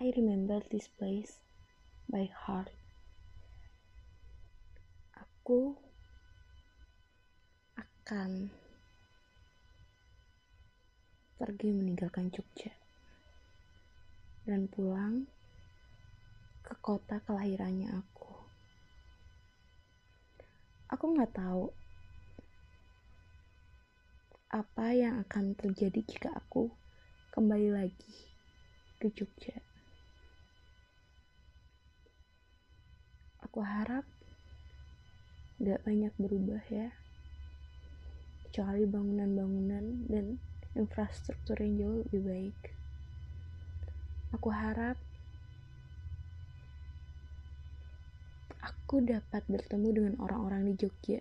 I remember this place by heart. Aku akan pergi meninggalkan Jogja dan pulang ke kota kelahirannya aku. Aku nggak tahu apa yang akan terjadi jika aku kembali lagi ke Jogja. Aku harap gak banyak berubah ya, kecuali bangunan-bangunan dan infrastruktur yang jauh lebih baik. Aku harap aku dapat bertemu dengan orang-orang di Jogja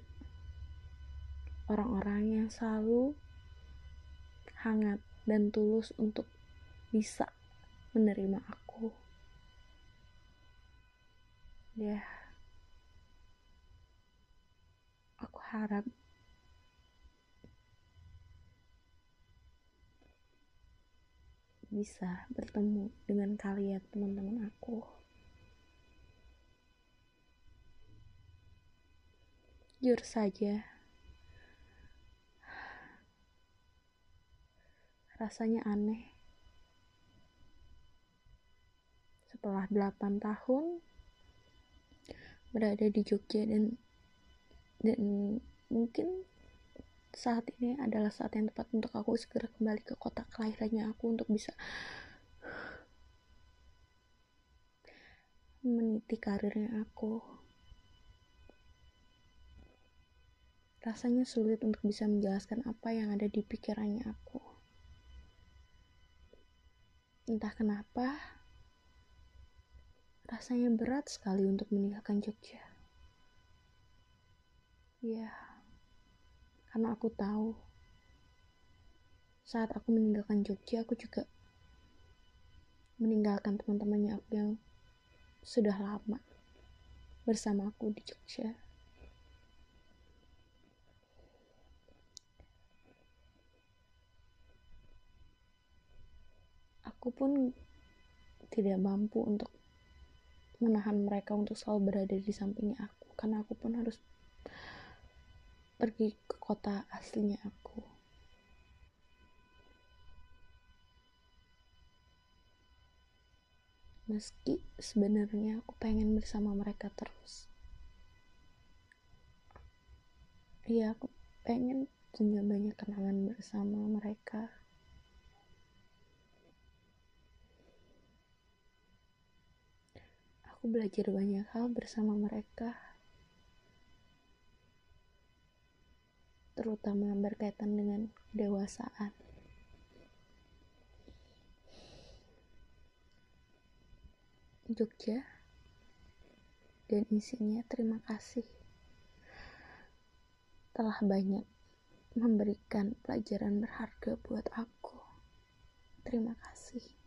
orang-orang yang selalu hangat dan tulus untuk bisa menerima aku. Ya, aku harap bisa bertemu dengan kalian teman-teman aku. Jujur saja, rasanya aneh. Setelah 8 tahun berada di Jogja dan dan mungkin saat ini adalah saat yang tepat untuk aku segera kembali ke kota kelahirannya aku untuk bisa meniti karirnya aku. Rasanya sulit untuk bisa menjelaskan apa yang ada di pikirannya aku. Entah kenapa, rasanya berat sekali untuk meninggalkan Jogja. Ya, karena aku tahu saat aku meninggalkan Jogja, aku juga meninggalkan teman-temannya aku yang sudah lama bersama aku di Jogja. aku pun tidak mampu untuk menahan mereka untuk selalu berada di sampingnya aku karena aku pun harus pergi ke kota aslinya aku. Meski sebenarnya aku pengen bersama mereka terus. Iya aku pengen punya banyak kenangan bersama mereka. Aku belajar banyak hal bersama mereka, terutama berkaitan dengan kedewasaan. Jogja dan isinya terima kasih telah banyak memberikan pelajaran berharga buat aku. Terima kasih.